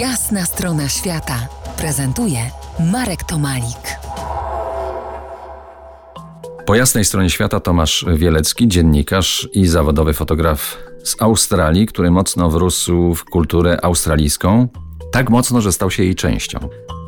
Jasna strona świata prezentuje Marek Tomalik. Po jasnej stronie świata Tomasz Wielecki, dziennikarz i zawodowy fotograf z Australii, który mocno wrósł w kulturę australijską, tak mocno, że stał się jej częścią.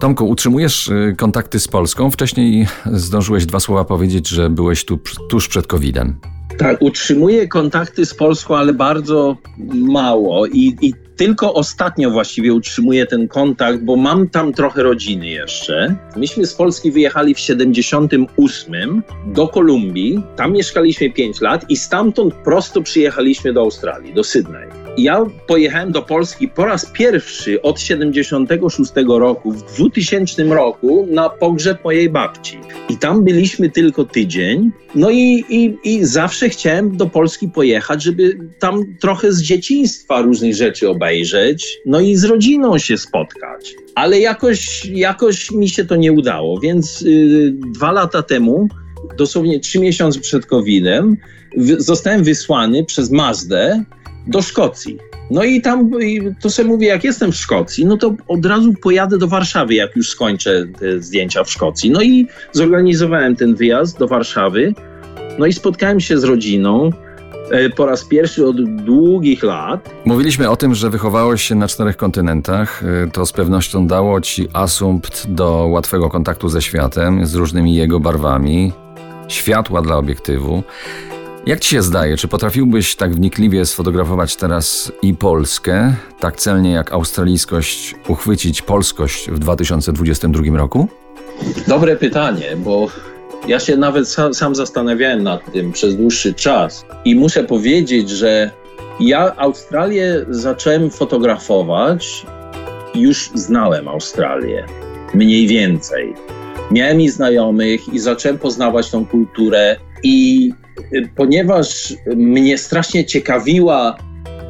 Tomku, utrzymujesz y, kontakty z Polską. Wcześniej zdążyłeś dwa słowa powiedzieć, że byłeś tu tuż przed COVID-em. Tak, utrzymuję kontakty z Polską, ale bardzo mało i, i tylko ostatnio właściwie utrzymuję ten kontakt, bo mam tam trochę rodziny jeszcze. Myśmy z Polski wyjechali w 78 do Kolumbii. Tam mieszkaliśmy 5 lat i stamtąd prosto przyjechaliśmy do Australii, do Sydney. Ja pojechałem do Polski po raz pierwszy od 76 roku, w 2000 roku, na pogrzeb mojej babci. I tam byliśmy tylko tydzień. No i, i, i zawsze chciałem do Polski pojechać, żeby tam trochę z dzieciństwa różnych rzeczy obejrzeć, no i z rodziną się spotkać. Ale jakoś, jakoś mi się to nie udało, więc yy, dwa lata temu, dosłownie trzy miesiące przed COVID-em, zostałem wysłany przez Mazdę do Szkocji. No i tam, to sobie mówię, jak jestem w Szkocji, no to od razu pojadę do Warszawy, jak już skończę te zdjęcia w Szkocji. No i zorganizowałem ten wyjazd do Warszawy. No i spotkałem się z rodziną e, po raz pierwszy od długich lat. Mówiliśmy o tym, że wychowałeś się na czterech kontynentach. E, to z pewnością dało ci asumpt do łatwego kontaktu ze światem, z różnymi jego barwami, światła dla obiektywu. Jak ci się zdaje, czy potrafiłbyś tak wnikliwie sfotografować teraz i Polskę, tak celnie jak australijskość uchwycić polskość w 2022 roku? Dobre pytanie, bo ja się nawet sam, sam zastanawiałem nad tym przez dłuższy czas i muszę powiedzieć, że ja Australię zacząłem fotografować, już znałem Australię, mniej więcej. Miałem i znajomych i zacząłem poznawać tą kulturę i ponieważ mnie strasznie ciekawiła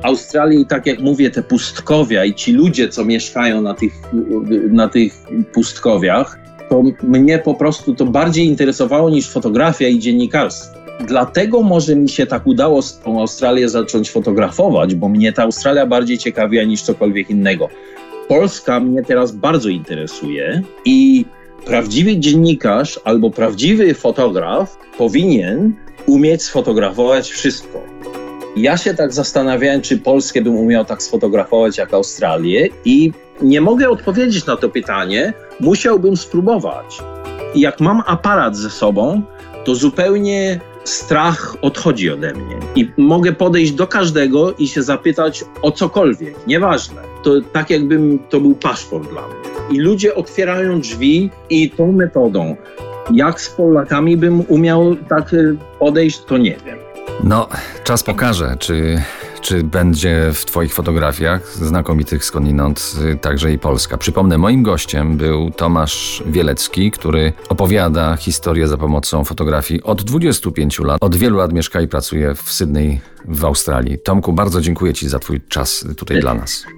Australii, tak jak mówię, te pustkowia i ci ludzie, co mieszkają na tych, na tych pustkowiach, to mnie po prostu to bardziej interesowało niż fotografia i dziennikarstwo. Dlatego może mi się tak udało tą Australię zacząć fotografować, bo mnie ta Australia bardziej ciekawiła niż cokolwiek innego. Polska mnie teraz bardzo interesuje i prawdziwy dziennikarz albo prawdziwy fotograf powinien umieć sfotografować wszystko. Ja się tak zastanawiałem, czy Polskę bym umiał tak sfotografować jak Australię i nie mogę odpowiedzieć na to pytanie. Musiałbym spróbować. Jak mam aparat ze sobą, to zupełnie strach odchodzi ode mnie. I mogę podejść do każdego i się zapytać o cokolwiek, nieważne. To tak jakbym to był paszport dla mnie. I ludzie otwierają drzwi i tą metodą jak z Polakami bym umiał tak y, podejść, to nie wiem. No, czas pokaże, czy, czy będzie w Twoich fotografiach znakomitych skądinąd y, także i Polska. Przypomnę, moim gościem był Tomasz Wielecki, który opowiada historię za pomocą fotografii od 25 lat. Od wielu lat mieszka i pracuje w Sydney w Australii. Tomku, bardzo dziękuję Ci za Twój czas tutaj dla nas.